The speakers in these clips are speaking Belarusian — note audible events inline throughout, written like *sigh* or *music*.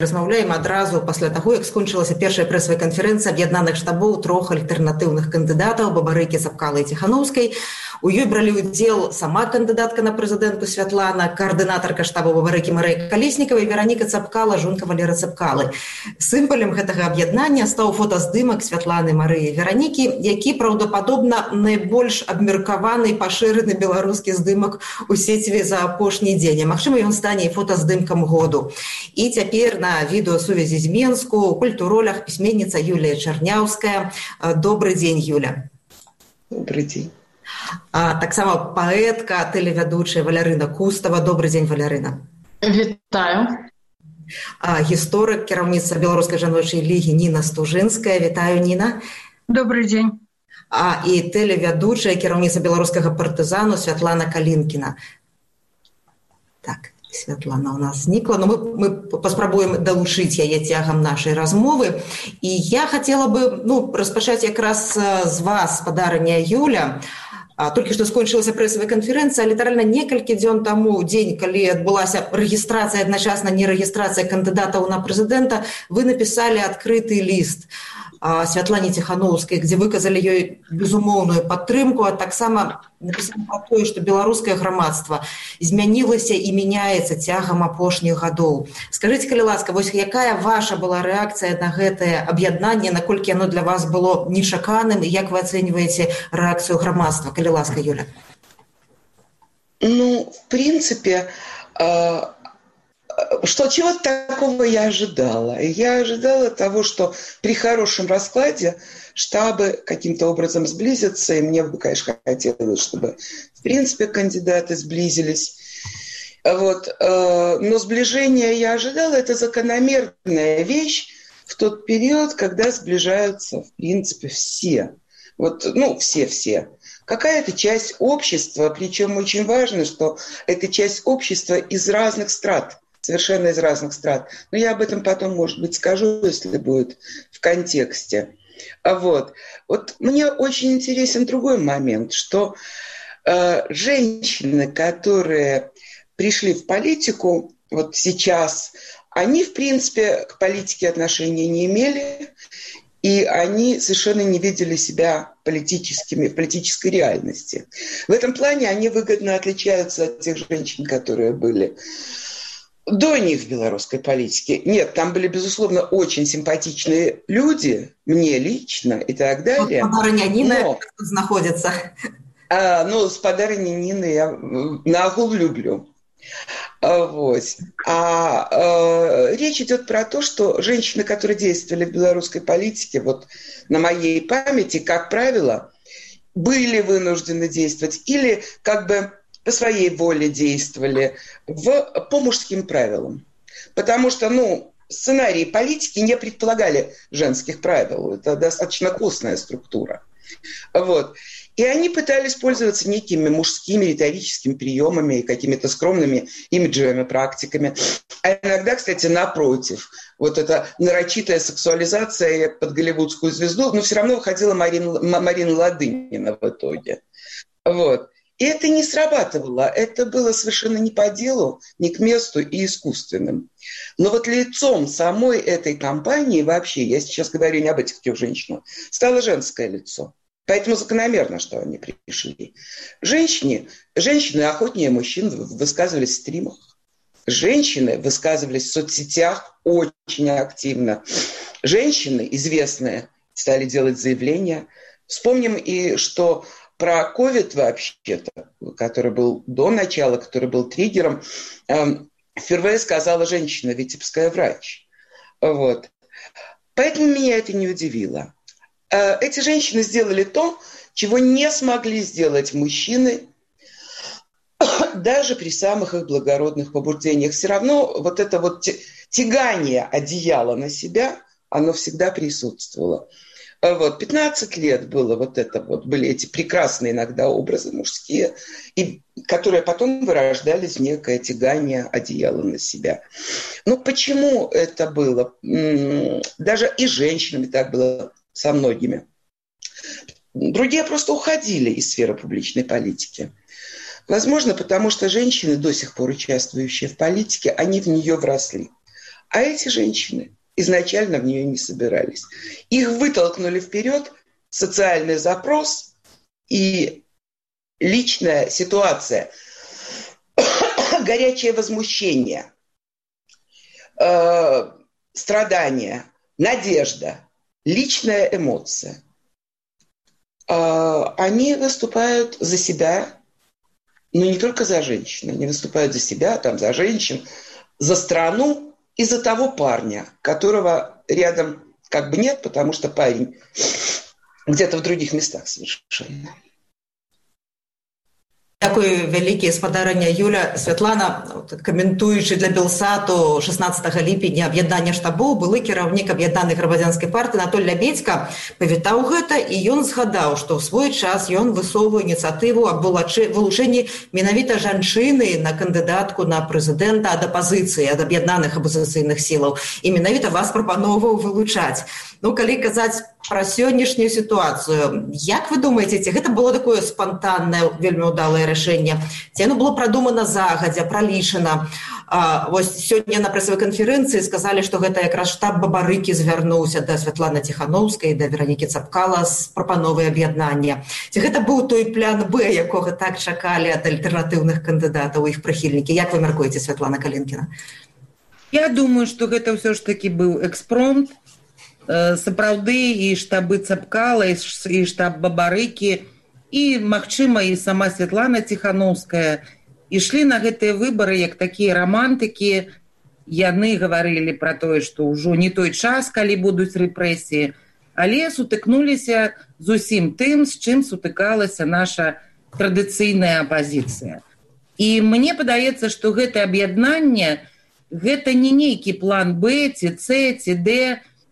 размаўляем адразу пасля таго як скончылася першая прэсавая канферэнцыя аб'яднаных штабоў трох альтэрнатыўных кандыдатаў бабарыкі запкалы ціханаўскай у ёй бралі ўдзел сама кандыдатка на прэзідэнтку святлана каардынатарка штабу бабарыкі марэй калеснікавай вераніка цапкала жонка валера цапкалы сімпалем гэтага аб'яднання стаў фотаздымак святланы марыі веранікі які праўдападобна найбольш абмеркаваны пашыраны беларускі здымак у сеціве за апошні дзень Мачыма ён стане фотаздымкам году і цяпер на відэасувязі з Менску, у культуролях пісьменніца Юлія Чарняўская. Добры дзень, Юля. Добры дзень. А, таксама паэтка, тэлевядучая Валярына Кустава. Добры дзень, Валярына. Вітаю. А, гісторык, кіраўніца беларускай жаночай лігі Ніна Стужынская. Вітаю, Ніна. Добры дзень. А, і тэлевядучая кіраўніца беларускага партызану Святлана Калінкіна. Так святлана у нас знікла но мы, мы паспрабуем далучыць яе цягам нашай размовы і я хотела бы ну распачаць якраз з вас падарання юля толькі што скончылася прэсавая канферэнцыя літаральна некалькі дзён таму дзень калі адбылася рэгістрацыя адначасна не рэгістрацыя кандыдатаў на прэзідэнта вы напісалі адкрыты ліст а святлане ціхановскай дзе выказалі ёй безумоўную падтрымку а таксама напісана тое што беларускае грамадства змянілася і мяняецца цягам апошніх гадоў скажитеце калі ласка вось якая ваша была рэакцыя на гэтае аб'яднанне наколькі яно для вас было нечаканым і як вы ацэньваеце рэакцыю грамадства калі ласка юля. Ну в принципе а что чего такого я ожидала? Я ожидала того, что при хорошем раскладе штабы каким-то образом сблизятся, и мне бы, конечно, хотелось, чтобы, в принципе, кандидаты сблизились. Вот. Э, но сближение я ожидала, это закономерная вещь в тот период, когда сближаются, в принципе, все. Вот, ну, все-все. Какая-то часть общества, причем очень важно, что это часть общества из разных страт – совершенно из разных стран. Но я об этом потом, может быть, скажу, если будет в контексте. А вот, вот мне очень интересен другой момент, что э, женщины, которые пришли в политику вот сейчас, они, в принципе, к политике отношения не имели, и они совершенно не видели себя политическими, в политической реальности. В этом плане они выгодно отличаются от тех женщин, которые были до них в белорусской политике. Нет, там были, безусловно, очень симпатичные люди, мне лично и так далее. Вот Нина Но... находится. А, ну, с подаренной Нины я на люблю. А, вот. А э, речь идет про то, что женщины, которые действовали в белорусской политике, вот на моей памяти, как правило, были вынуждены действовать или как бы по своей воле действовали в, по мужским правилам. Потому что, ну, сценарии политики не предполагали женских правил. Это достаточно костная структура. Вот. И они пытались пользоваться некими мужскими риторическими приемами и какими-то скромными имиджевыми практиками. А иногда, кстати, напротив, вот эта нарочитая сексуализация под голливудскую звезду, но все равно выходила Марина, Марина Ладынина в итоге. Вот. И это не срабатывало. Это было совершенно не по делу, не к месту и искусственным. Но вот лицом самой этой компании вообще, я сейчас говорю не об этих трех женщинах, стало женское лицо. Поэтому закономерно, что они пришли. Женщины, женщины охотнее мужчин высказывались в стримах. Женщины высказывались в соцсетях очень активно. Женщины, известные, стали делать заявления. Вспомним и, что про ковид вообще-то, который был до начала, который был триггером, эм, впервые сказала женщина, витебская врач. Вот. Поэтому меня это не удивило. Э, эти женщины сделали то, чего не смогли сделать мужчины, *coughs* даже при самых их благородных побуждениях. Все равно вот это вот тягание одеяла на себя, оно всегда присутствовало. А вот, 15 лет было вот это вот, были эти прекрасные иногда образы мужские, и, которые потом вырождались в некое тягание одеяла на себя. Ну, почему это было? Даже и женщинами так было со многими. Другие просто уходили из сферы публичной политики. Возможно, потому что женщины, до сих пор участвующие в политике, они в нее вросли. А эти женщины изначально в нее не собирались. Их вытолкнули вперед социальный запрос и личная ситуация, *coughs* горячее возмущение, э, страдания, надежда, личная эмоция. Э, они выступают за себя, но не только за женщин, они выступают за себя, там, за женщин, за страну и за того парня, которого рядом как бы нет, потому что парень где-то в других местах совершенно. Дякую вялікі спадарання Юля Святлана каментуючы для белсату 16 ліпеня аб'яднання штабоў былы кіраўнік аб'яднанай грамадзянскай парты Анатоль лябедзька павітаў гэта і ён згадаў што ў свой час ён высовую ініцыятыву аб вылучэнні менавіта жанчыны на кандыдатку на прэзідэнта ад апазіцыі ад аб'яднаных апазіцыйных сілаў і менавіта вас прапановваў вылучаць ну калі казаць пра сённяшнюю сітуацыю. Як вы думаеце ці гэта было такое спантаннае вельмі ўдалае рашэнне? Ці оно было прадумана загадзя пралічана? Вось сёння на прэсавай канферэнцыі сказалі што гэта якраз штаб бабарыкі звярнуўся да святлана ціхановскай да веранікі цапкала з прапановай аб'яднання. Ці гэта быў той плян б якога так чакалі ад альтэрнатыўных кандыдатаў іх прыхільнікі? Як вы мяркуеце святлана калінкіна? Я думаю што гэта ўсё ж такі быў экспромт сапраўды і штабы цапкала і штаб бабарыкі і магчыма і сама Святлана ціхановская. Ішлі на гэтыя выбары як такія рамантыкі. Яны гаварылі пра тое што ўжо не той час калі будуць рэпрэсіі але сутыкнуліся зусім тым з чым сутыкалася наша традыцыйная апазіцыя. І мне падаецца што гэта аб'яднанне гэта не нейкі план б ці c ці d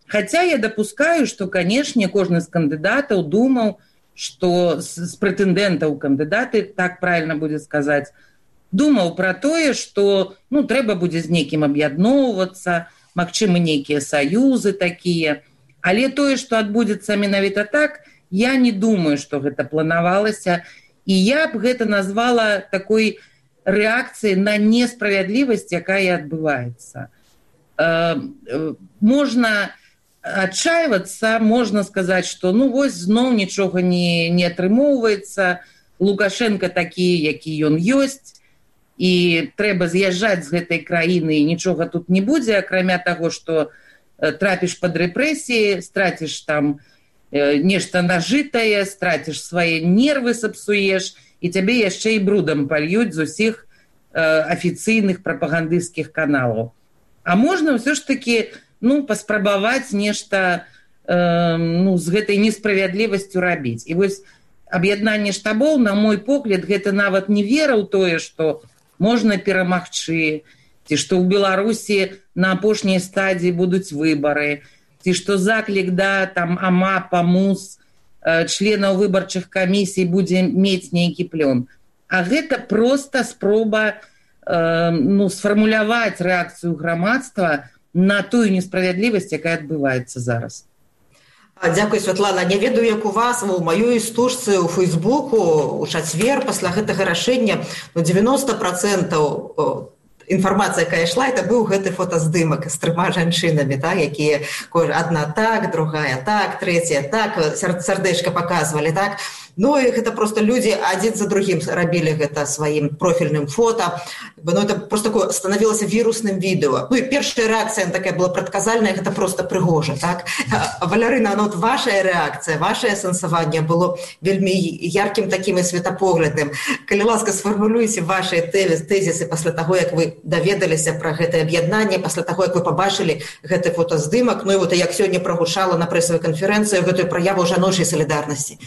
Хаця я дапускаю, што канешне кожны з кандыдатаў думаў, што з прэтэндэнтаў кандыдаты так правильно будзе сказаць, думаў пра тое, што ну, трэба будзе з нейкім аб'ядноўвацца, магчымы нейкія саюзы такія. Але тое, што адбудзецца менавіта так, я не думаю, што гэта планавалася. І я б гэта назвала такой рэакцыяй на несправядлівасць, якая адбываецца. Э, э, можна, адчайвацца можна сказаць что ну вось зноў нічога не не атрымоўваецца лукашенко такі які ён ёсць і трэба з'язджаць з гэтай краіны і нічога тут не будзе акрамя таго что трапіш под рэпрэсіі страціш там э, нешта нажытае страціш свае нервы сапсуеш і цябе яшчэ і брудам пальюць з усіх э, афіцыйных прапагандысцкіх каналаў а можна ўсё ж таки у ну паспрабаваць нешта э, ну з гэтай несправядлівасцю рабіць і вось аб'яднанне штабоў на мой погляд гэта нават не вера ў тое што можна перамагчы ці што ў беларусі на апошняй стадіі будуць выбары ці што заклік да там ама памус э, членаў выбарчых камісій будзе мець нейкі плён а гэта просто спроба э, ну сфармуляваць рэакцыю грамадства на на тую несправядлівасць якая адбываецца зараз. Дякую Святлана. Не ведаю як у вас у маёй стужцы у фейсбуку у чацвер пасля гэтага рашэння ну 90 процентаў інфармацыя якая ішла это быў гэты фотаздымак з трыма жанчынамі так якія одна так другая так третья так сардэчка показывалі так Ну і гэта просто людзі адзін за другім рабілі гэта сваім профільным фото. Ну это просто такое станавілася вірусным відэо Ну першая рэакцыя такая была прадказальная гэта просто прыгожа так? *laughs* Валярына нот ваша рэакцыя ваше сэнсаванне было вельмі яркім такім і светапоглядным калі ласка сфармулюеце ваши тэвіс тэзісы пасля таго як вы даведаліся пра гэтае аб'яднанне пасля таго як вы побачылі гэты фотаздымак. Ну і вот як сёння прагучала на прэсавай канферэнцыі гэтую праяву жаночай салідарнасці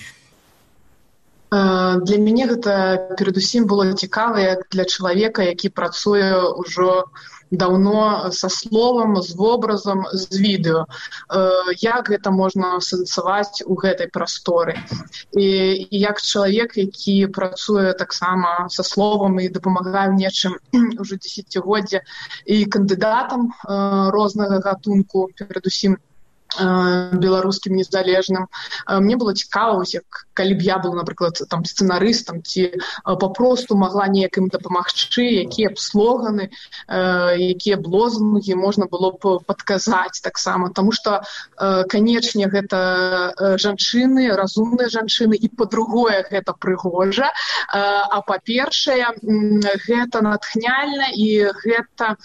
для мяне гэта перадусім было цікава як для чалавека які працуе ўжо даўно са словам з вобразам з відэо як гэта можна асэнсаваць у гэтай прасторы і, і як чалавек які працуе таксама са словам і дапамагаю нечым *clears throat* уже десятгоддзя і кандыдатам рознага гатунку перадусім беларускім незалежным. Мне было цікава як калі б я был напрыклад там сцэнарыстам ці папросту могла неяк ім дапамагчы якія б слоганы якія б лозунгі можна было б падказаць таксама. Тому что канечне гэта жанчыны разумныя жанчыны і по-другое гэта прыгожа. А па-першае гэта натхняльна і гэта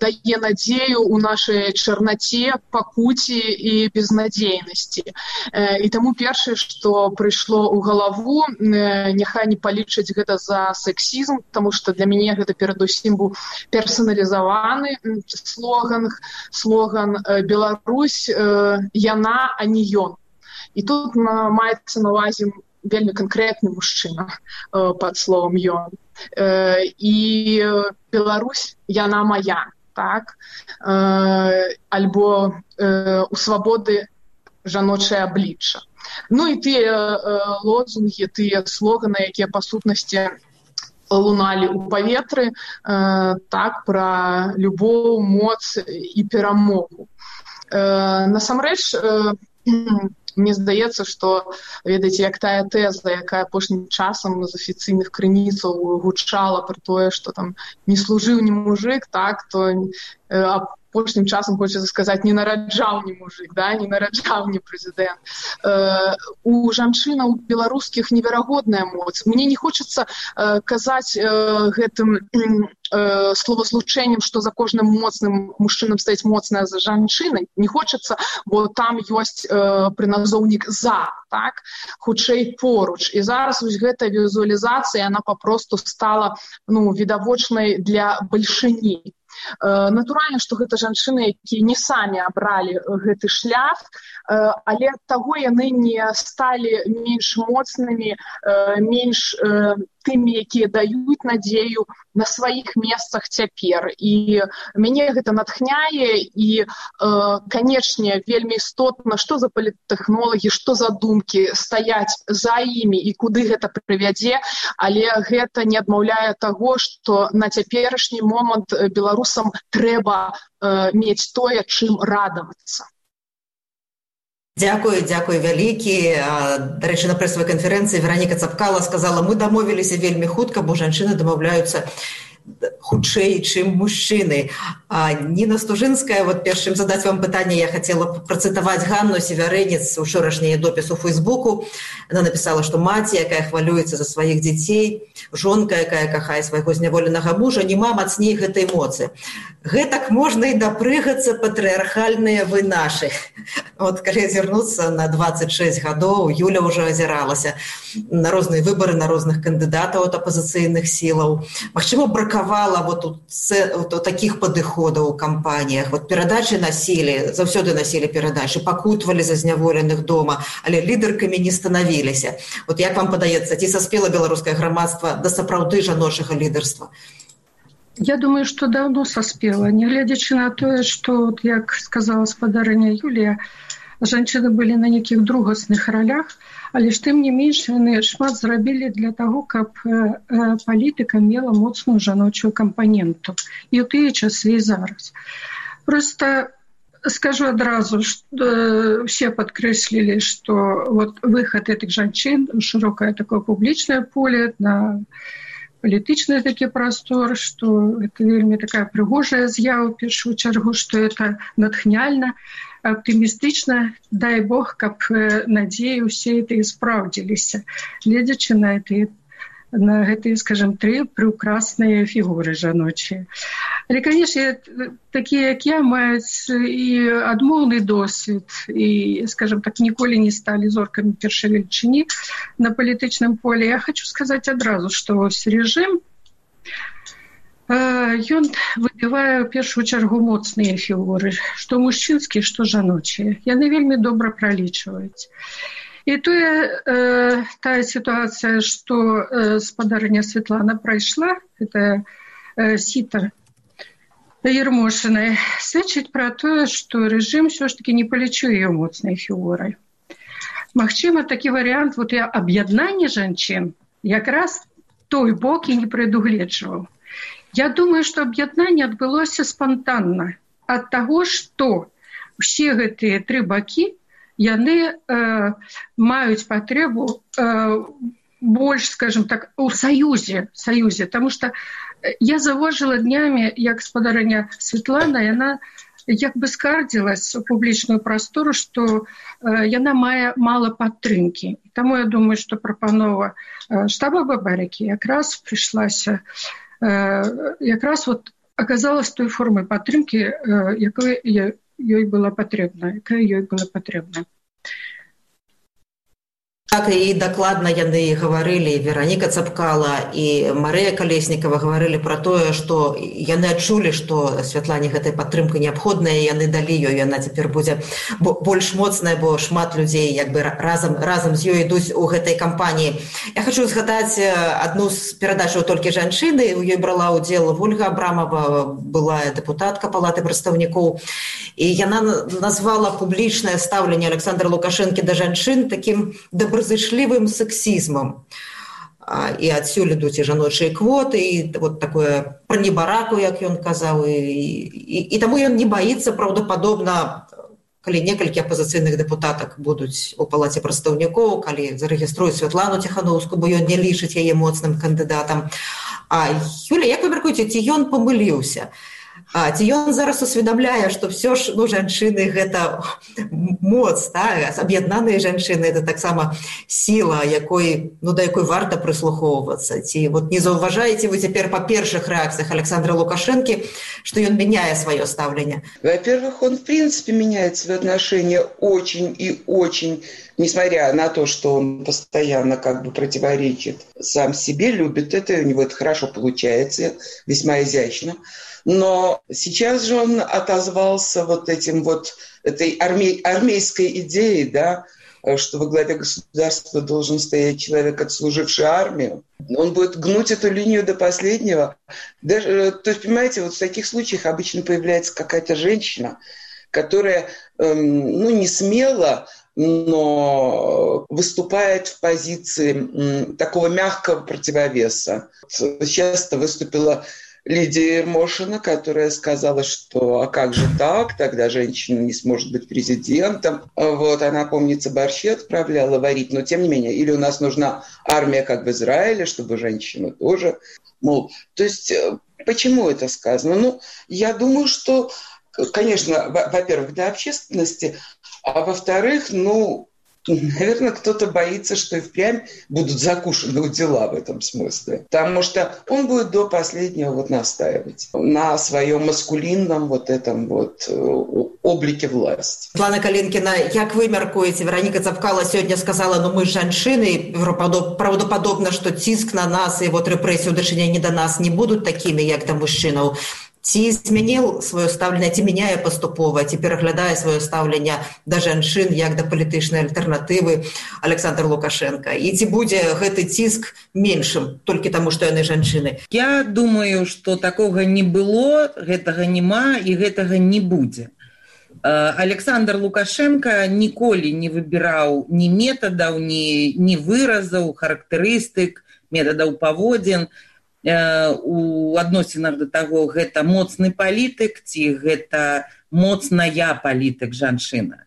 дае надзею у нашай чарнаце пакуль смуці і безнадзейнасці і таму першае што прыйшло ў галаву няхай не палічыць гэта за сексізм тому что для мяне гэта перадусім быў персаналізаваны слоган слоган Беларусь яна а не ён і тут маецца на увазе вельмі канкрэтны мужчына под словом ён і Беларусь яна моя так э, альбо э, у свабоды жаночае аблічча. Ну і тыя э, лозунгі тыя слоганы якія па сутнасці луналі ў паветры э, так пра любоў моц і перамогу. Э, насамрэч э, мне здаецца што ведаеце як тая тэза якая апошнім часам з афіцыйных крыніцаў гучала пра тое што там не служыў ні мужик так то э, апошнім часам хочется сказаць не нараджаў не мужик да не нараджаў не прэзідэнт э, у жанчынаў беларускіх неверагодная моц мне не хочется э, казаць э, гэтым э, словазлучэннем што за кожным моцным мужчынам стаць моцная за жанчынай не хочется бо там ёсць э, прыназоўнік за так хутчэй поруч і зараз вось гэта візуалізацыя она папросту стала ну відавочнай для бальшыні. Э, натуральна што гэта жанчыны якія не самі абралі гэты шлях э, але таго яны не сталі менш моцнымі э, менш тымі якія даюць надзею на сваіх месцах цяпер. І мяне гэта натхняе і э, канечне вельмі істотна што за паліттэхнолагі што за думкі стаяць за імі і куды гэта прывядзе. Але гэта не адмаўляе таго што на цяперашні момант беларусам трэба э, мець тое чым радавацца Дякую, дзякуй вялікі. Дарэчы, на прэсавай канферэнцыі Вероніка Цапкала сказала: мы дамовіліся вельмі хутка, бо жанчыны дамаўляюцца хутчэй чым мужчыны Ніна стужынская вот першым задаць вам пытанне я хацела працытаваць ганну севярэнец учорашняе допіс у фейсбуку она написала што маці якая хвалюецца за сваіх дзяцей жонка якая кахае свайго зняволенага мужа няма мацней гэтай моцы гэтак можна і дапрыгацца патрыархальныя вы нашы. Вот калі азірнуцца на 26 гадоў Юля ўжо азіралася на розныя выбары на розных кандыдатаў от апазіцыйных сілаў. Мачыма брак бракавала вот вот у таких падыходаў у кампаніях. Вот перадачы насілі заўсёды насілі перадачы пакутвалі за зняволеных дома але лідаркамі не станавіліся. Вот як вам падаецца ці саспела беларускае грамадства да сапраўды жаночага лідарства Я думаю что давно саспела нягледзячы на тое что вот, як сказала спадарыня Юлія жанчыны былі на нейкіх другасных ролях то але ж тым не менш яны шмат зрабілі для таго каб э, э, палітыка мела моцную жаночую кампаненту і ў тыя часы зараз просто скажу адразу что э, все подкрэслілі что вот выход этих жанчын широкое такое публічное поле на палітычны такі прастор что это вельмі такая прыгожая з'ява першую чаргу что это натхняльна а аптымістычна дай Бог каб надзеі усе это і спраўдзіліся гледзячы на это на гэтыя скажем тры прыўкрасныя фігуры жаночыя але канешне такія як я маюць і адмоўны досвед і скажем так ніколі не сталі зоркамі першай велічыні на палітычным поле я хочу сказаць адразу што вось режим Ён выбівае ў першую чаргу моцныя фігуры, што мужчынскі, што жаночыя. Яны вельмі добра пралічваюць. І тое э, тая сітуацыя, што э, спадарня Святлана прайшла, это э, сіта ермошанай, сведчыць пра тое, што рэжым ўсё ж таки не палічу ее моцнай фігурай. Магчыма, такі варыянт вот я аб'яднанне жанчын якраз той бок і не прадугледжваў. Я думаю, што аб'яднанне адбылося спонтанна ад таго, што усе гэтыя тры бакі яны э, маюць патрэбу э, больш скажем так у саюзе саюзе тому что я завожила днями як спадарня Светлана яна як бы скардзілась у публічную прастору что э, яна мае мала падтрымки Таму я думаю что прапанова э, штаба бабарыкі якраз прыйшлася э, якраз вот оказалась той формы падтрымки э, якой ёй была патрэбна якая ёй была патрэбна так і дакладна яны гаварылі вераніка цапкала і Марыя калеснікова гаварылі пра тое што яны адчулі што святлане гэтай падтрымка неабходная яны далі ёй яна цяпер будзе больш моцная бо шмат людзей як бы разам разам з ёй ідуць у гэтай кампаніі. Я хочу згадаць адну з перадачаў толькі жанчыны у ёй брала ўдзел ольга абрамова былая депутатка палаты прадстаўнікоў. І яна назвала публічнае стаўленне александра лукашэнкі да жанчын таким добры зышлівым сексізмам і адсюль ідуць і жаночыя квоты і вот такое пра небараку як ён казаў і, і, і таму ён не баіцца праўдападобна калі некалькі апазіцыйных дэпутатак будуць у палаце прадстаўнікоў калі зарэгіструюць святлану ціхановску бо ён не лічыць яе моцным кандыдатам. А юля як вы мяркуеце ці ён памыліўся А, ці ён зараз усведамляе што все ж ну жанчыны гэта моц так? аб'яднаныя жанчыны это таксама сіла якой ну да якой варта прыслухоўвацца ці вот не заўважаеце вы цяпер па першых рэакцыях александра лукашэнкі что ён меняе сваё стаўленне во-первых он в принципе меняет свои отношения очень и очень несмотря на то что он постоянно как бы противоречит сам себе любит это у него это хорошо получается весьма изящно но сейчас же он отозвался вот этим вот этой армей, армейской идеей, да, что во главе государства должен стоять человек, отслуживший армию. Он будет гнуть эту линию до последнего. Даже, то есть, понимаете, вот в таких случаях обычно появляется какая-то женщина, которая эм, ну, не смело, но выступает в позиции такого мягкого противовеса. Часто выступила Лидия Ермошина, которая сказала, что а как же так, тогда женщина не сможет быть президентом. Вот, она, помнится, борщи отправляла варить, но тем не менее, или у нас нужна армия, как в Израиле, чтобы женщина тоже, мол, то есть э, почему это сказано? Ну, я думаю, что, конечно, во-первых, для общественности, а во-вторых, ну, Наверное, кто-то боится, что и впрямь будут закушены дела в этом смысле. Потому что он будет до последнего вот настаивать на своем маскулинном вот этом вот э, облике власти. Светлана Калинкина, как вы мяркуете? Вероника Цапкала сегодня сказала, ну мы женщины, правдоподобно, что тиск на нас и вот репрессии в дачыненні до нас не будут такими, как до мужчинов ці змяніў сваё стаўленне ці мяняе паступова ці пераглядае сваё стаўленне да жанчын як да палітычнай альтэрнатывы александр лукашенко і ці будзе гэты ціск меншым толькі таму што яны жанчыны? Я думаю что такога не было гэтага няма і гэтага не будзе. Александр лукашенко ніколі не выбіраў ні метадаў ні не выразаў характарыстык метадаў паводзін у адносінах да таго гэта моцны палітык ці гэта моцная палітык жанчына.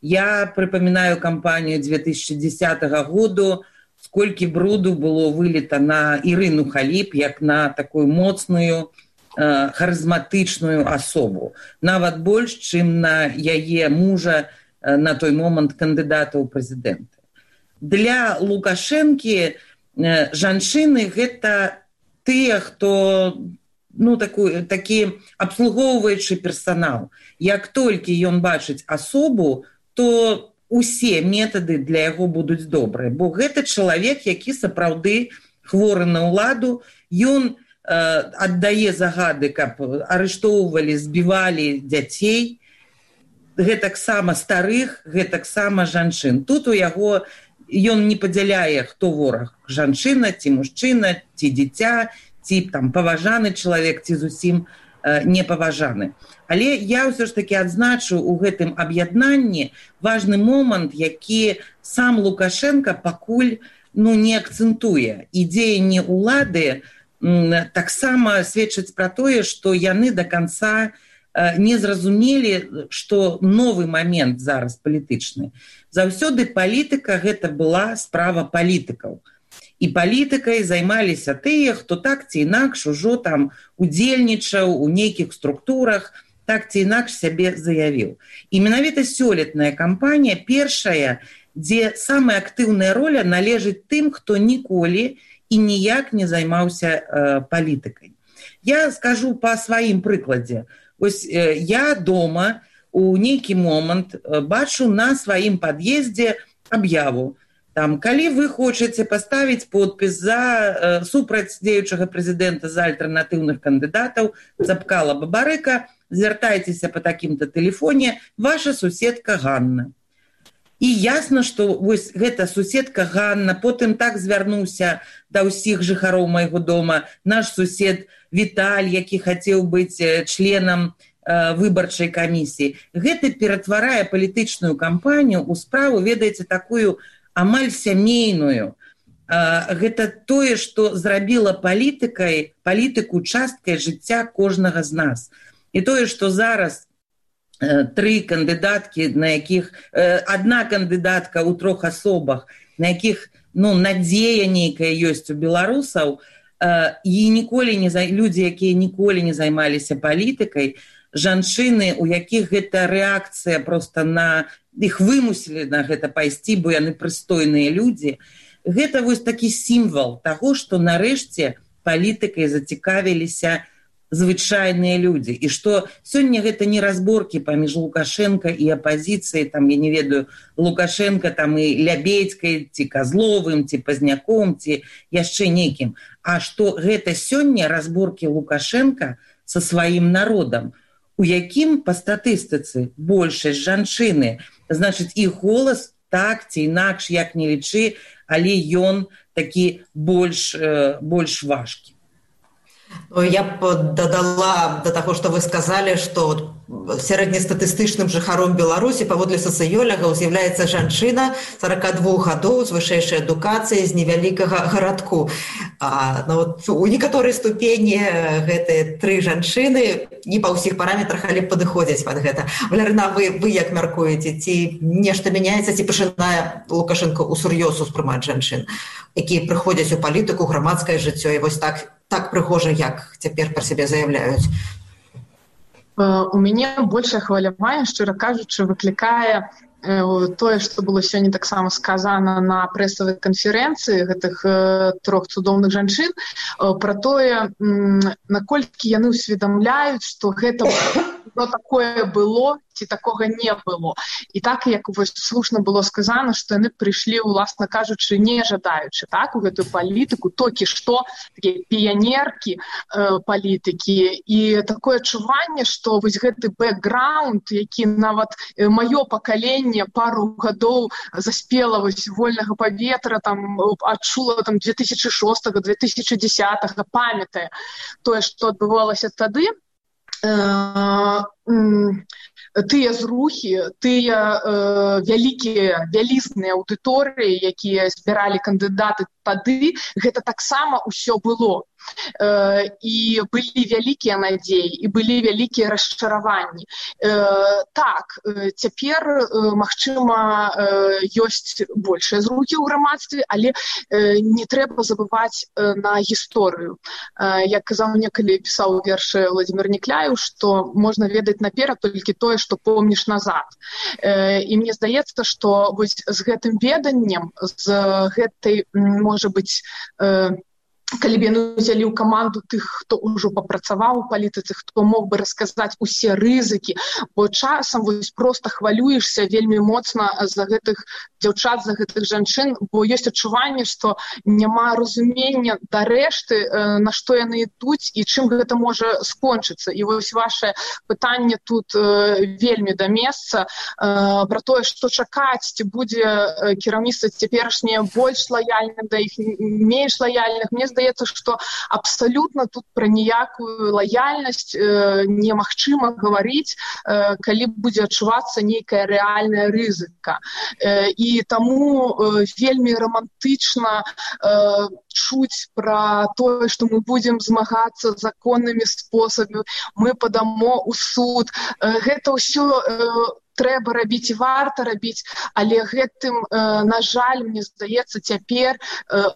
Я прыпамінаю кампанію 2010 году, сколькі бруду было вылета на Ірыну Халіп як на такую моцную э, харызматычную асобу, нават больш, чым на яе мужа э, на той момант кандыдата ў прэзідэнты. Для Лукашэнкі э, жанчыны гэта тыя хто ну такую такі абслугоўваючы персанал. Як толькі ён бачыць асобу то усе метады для яго будуць добрыя. Бо гэта чалавек які сапраўды хворы на ўладу ён э, аддае загады каб арыштоўвалі збівалі дзяцей гэтаксама старых гэтаксама жанчын. Тут у яго не ён не падзяляе хто вораг жанчына ці мужчына ці дзіця ці там паважаны чалавек ці зусім э, не паважаны але я ўсё ж таки адзначу у гэтым аб'яднанні важны момант які сам лукашенко пакуль ну не акцэнтуе. І дзеянні улады таксама сведчаць пра тое што яны до конца не зразумелі что новы момент зараз палітычны. Заўсёды палітыка гэта была справа палітыкаў. І палітыкай займаліся тыя хто так ці інакш ужо там удзельнічаў у нейкіх структурах так ці інакш сябе заявіў. І менавіта сёлетная кампанія першая дзе самая актыўная роля належыць тым хто ніколі і ніяк не займаўся э, палітыкай. Я скажу по сваім прыкладзе. ось э, я дома у нейкі момант э, бачу на сваім пад'ездзе аб'яву там калі вы хочаце паставіць подпіс за э, супраць дзеючага прэзідэнта за альтэрнатыўных кандыдатаў запкала бабарыка звяртайцеся по такім-то тэлефоне ваша суседка Ганна і ясна что вось гэта суседка Ганна потым так звярнуўся да ўсіх жыхароў майго дома. Наш сусед Віталь які хацеў быць членам выбарчай камісіі. Гэта ператварае палітычную кампанію у справу ведаеце такую амаль сямейную. Гэта тое што зрабіла палітыкай палітыку часткай жыцця кожнага з нас. І тое што зараз тры кандыдаткі на якіх одна кандыдатка ў трох асобах на якіх ну надзея нейкая ёсць у беларусаў і ніколі не за людзі якія ніколі не займаліся палітыкай жанчыны у якіх гэта рэакцыя просто на іх вымусілі на гэта пайсці бо яны прыстойныя людзі гэта вось такі сімвал таго што нарэшце палітыкай зацікавіліся на звычайныя людзі і што сёння гэта не разборкі паміж лукашенко і апазіцыяй там я не ведаю лукашенко там і лябедзькай ці казловым ці пазняком ці яшчэ нейкім а што гэта сёння разборкі лукашенко со сваім народам у якім па статыстыцы большасць жанчыны. Значыць іх голас так ці інакш як не лічы але ён такі больш больш важкі я б дадала да таго, што вы сказалі, што сярэднестатыстычным жыхаром Беларусі паводле сацыёлягаў з'яўляецца жанчына 42 гадоў з вышэйшай адукацыяй з невялікага гарадку. А, ну, вот, у некаторай ступені гэтыя тры жанчыны не па ўсіх параметрах, але падыходзяць пад гэта. Валярына вы, вы як мяркуеце, ці нешта мяняецца ці пачынае Лукашенко ў сур'ёз успрымаць жанчын, якія прыходзяць у палітыку грамадскае жыццё і вось так так прыгожа як цяпер пра сябе заяўляюць у мяне большее хваляванне шчыра кажучы выклікае тое што было сёння таксама сказана на прэсавай канферэнцыі гэтых трох цудоўных жанчын пра тое наколькі яны ўсведамляюць што гэта такое было ці такога не было і так як вось слушна было сказано што яны прыйшлі уласна кажучы не жадаючы так у гэтую палітыку толькі што такія піянеркі э, палітыкі. І такое адчуванне што вось гэты бэкграунд які нават э, маё пакаленне пару гадоў заспела вось вольнага паветра там адчула там 2006 2010 памятае тое што адбывалася тады э, тыя зрухі тыя э, вялікія вялізныя аўдыторыі якія збіралі кандыдаты тады. Гэта таксама ўсё было. І былі вялікія надзеі і былі вялікія расчараванні. Так цяпер магчыма ёсць большыя зрукі ў грамадстве але не трэба забываць на гісторыю. Як казаў некалі пісаў вершы владимир некляю што можна ведаць наперад толькі тое што помніш назад. І мне здаецца што вось з гэтым веданнем з гэтай можа быць калі б яны ўзялі ў каманду тых хто ўжо папрацаваў у палітыцы хто мог бы расказаць усе рызыкі бо часам вось просто хвалюешься вельмі моцна за гэтых дзяўчат за гэтых жанчын бо ёсць адчуванне што няма разумення да рэшты на што яны ідуць і чым гэта можа скончыцца. І вось ваше пытанне тут вельмі да месца про тое што чакаць ці будзе кіраўніцтва цяперашняе больш лаяльным да іх менш лаяльных. Мне здаецца здаецца что абсолютно тут про ніякую лояльнасць э, немагчыма говорить э, калі будзе адчувацца нейкая реальная рызыка. Э, і тому э, вельмі романтычна э, чуць про тое что мы будем змагацца законнымі спосабамі мы падамо у суд. Э, гэта ўсё э, трэба рабіць варта рабіць але гэтым э, на жаль мне здаецца цяпер э,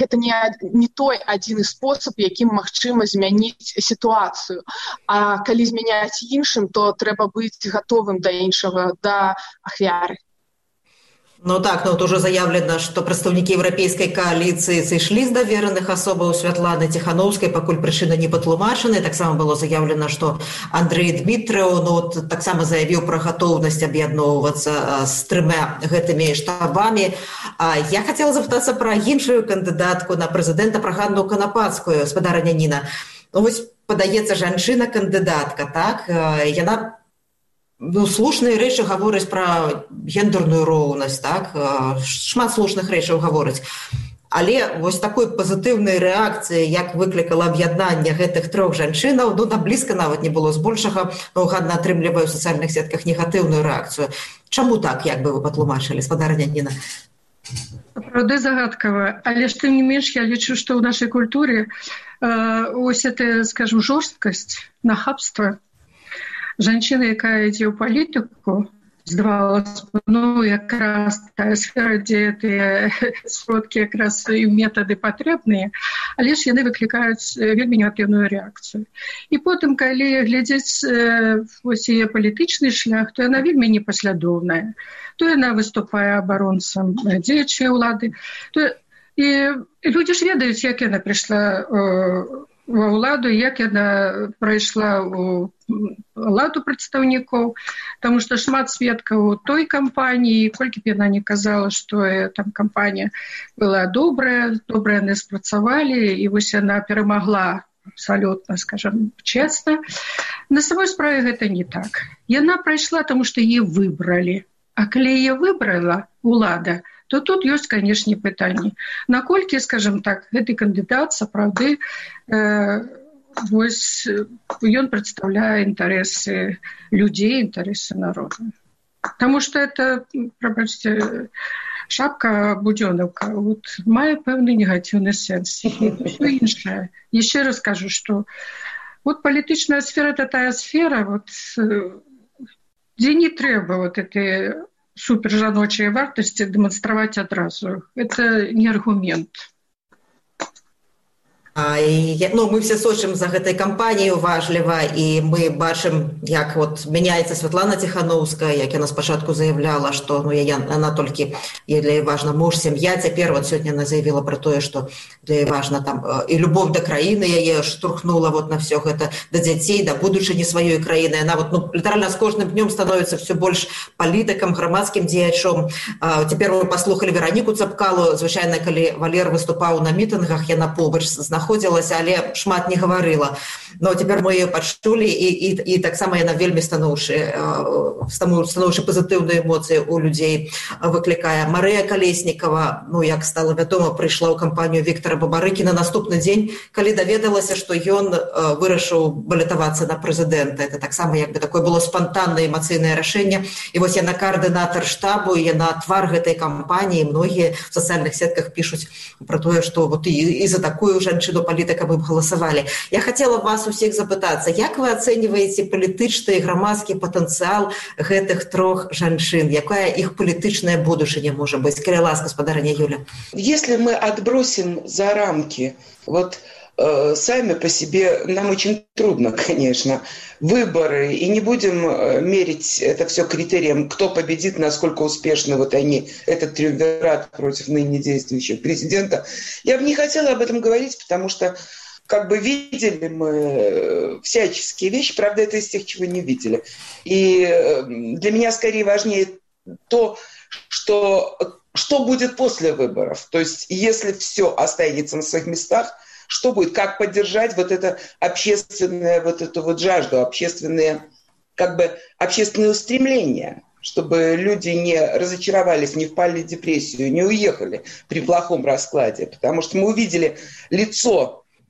гэта не, не той адзіны спосаб якім магчыма змяніць сітуацыю. А калі змяняць іншым то трэба быць гатовым да іншага да ахвяры Ну так, ну вот уже заявлено, что представники европейской коалиции сошли с доверенных особо Светланы Тихановской, покуль причина не потлумачены. Так само было заявлено, что Андрей Дмитриев, ну так само заявил про готовность объединовываться с тремя этими штабами. А я хотела запытаться про иншую кандидатку на президента, про Ганну Конопадскую, спадарня Нина. Ну вот подается женщина кандидатка, так? Яна ну, слушныя рэчы гавораць пра гендерную роўнасць так? Шмат слушных рэчаў гавораць. Але вось такой пазітыўнай рэакцыі як выклікала аб'яднанне гэтых трох жанчынаў ну там блізка нават не было збольшага ну, гадна атрымліваю ў сацыяльных сетках негатыўную рэакцыю. Чаму так як бы вы патлумачылі спадарня Ніна Праўда загадкава. Але ж тым не менш я лічу што ў нашай культуры э, ось это скажем жорсткасць нахабства жанчына якая ідзе ў палітыку здавалось ну якраз тая сфера дзе тыя *laughs* сродкі якраз і метады патрэбныя але ж яны выклікаюць вельмі негатыўную рэакцыю. І потым калі глядзець вось яе палітычны шлях то яна вельмі непаслядоўная. То яна выступае абаронцам дзеячай улады то і людзі ж ведаюць як яна прыйшла ва ўладу як яна прайшла у ладу прадстаўнікоў. Таму што шмат сведкаў той кампаніі колькі б яна не казала што там кампанія была добрая добра яны спрацавалі і вось яна перамагла абсалютна скажем чесна на самой справе гэта не так. Яна прайшла таму што е выбралі. А калі яе выбрала улада то тут ёсць канешне пытанні. Наколькі скажем так гэты кандыдат сапраўды э, вось ён прадстаўляе інтарэсы людзей інтарэсы народа Таму что это прабачце шапка будзёнаўка вот мае пэўны негатыўны сэнс. Іншае. Яшчэ раз скажу что вот палітычная сфера это тая сфера вот дзе не трэба вот этой супержаночыя вартасці дэманстраваць адразу это не аргумент І, ну, мы все сочым за гэтай кампаніяй уважліва і мы бачым як вот мяняецца Святлана ціхановская як яна спачатку заявляла што ну я она толькі для важна муж сям'я цяпер вот сёння она заявіла про тое што для важна там і любовь да краіны яе штурхнула вот на все гэта да дзяцей да будучыні сваёй краіны она вот ну, літаральна з кожным днём становіцца все больш палітыкам грамадскім дзеячом цяпер вы паслухали вераніку цапкалу. Звычайна калі валер выступаў на мітынгах яна побач знаходіць знаходзілася але шмат не гаварыла но цяпер мы ее пачулі і, і, і таксама яна вельмі станоўшы станоўчы пазітыўныя эмоцыі у людзей выклікае Марыя калеснікова ну як стала вядома прыйшла ў кампанію Віктора бабарыкі на наступны дзень калі даведалася што ён вырашыў балетавацца на прэзідэнта. Это таксама як бы такое было спонтаннае эмацыйнае рашэнне. І вось яна каардынатар штабу яна твар гэтай кампаніі. Многія в сацыяльных сетках пишутць про тое что вот і, і за такую жанчыну до палітыка вы б галасавалі я хотела вас усіх запытацца як вы ацэньваеце палітычны грамадскі патэнцыял гэтых трох жанчын? Якая іх палітычная будучыня можа быць каля ласка спадарня юля. Если мы отбросим за рамки вот э, сами по себе нам очень трудно *laughs* конечно выборы. И не будем э, мерить это все критерием кто победит насколько успешны вот они этот триумвират против ныне действующего президента. Я бы не хотела об этом говорить потому что как бы видели мы э, всяческие вещи. Правда это из тех чего не видели. И э, для меня скорее важнее то что что будет после выборов. То есть если все останется на своих местах что будет, как поддержать вот это общественное, вот эту вот жажду, общественные, как бы общественные устремления. чтобы люди не разочаровались, не впали в депрессию, не уехали при плохом раскладе. Потому что мы увидели лицо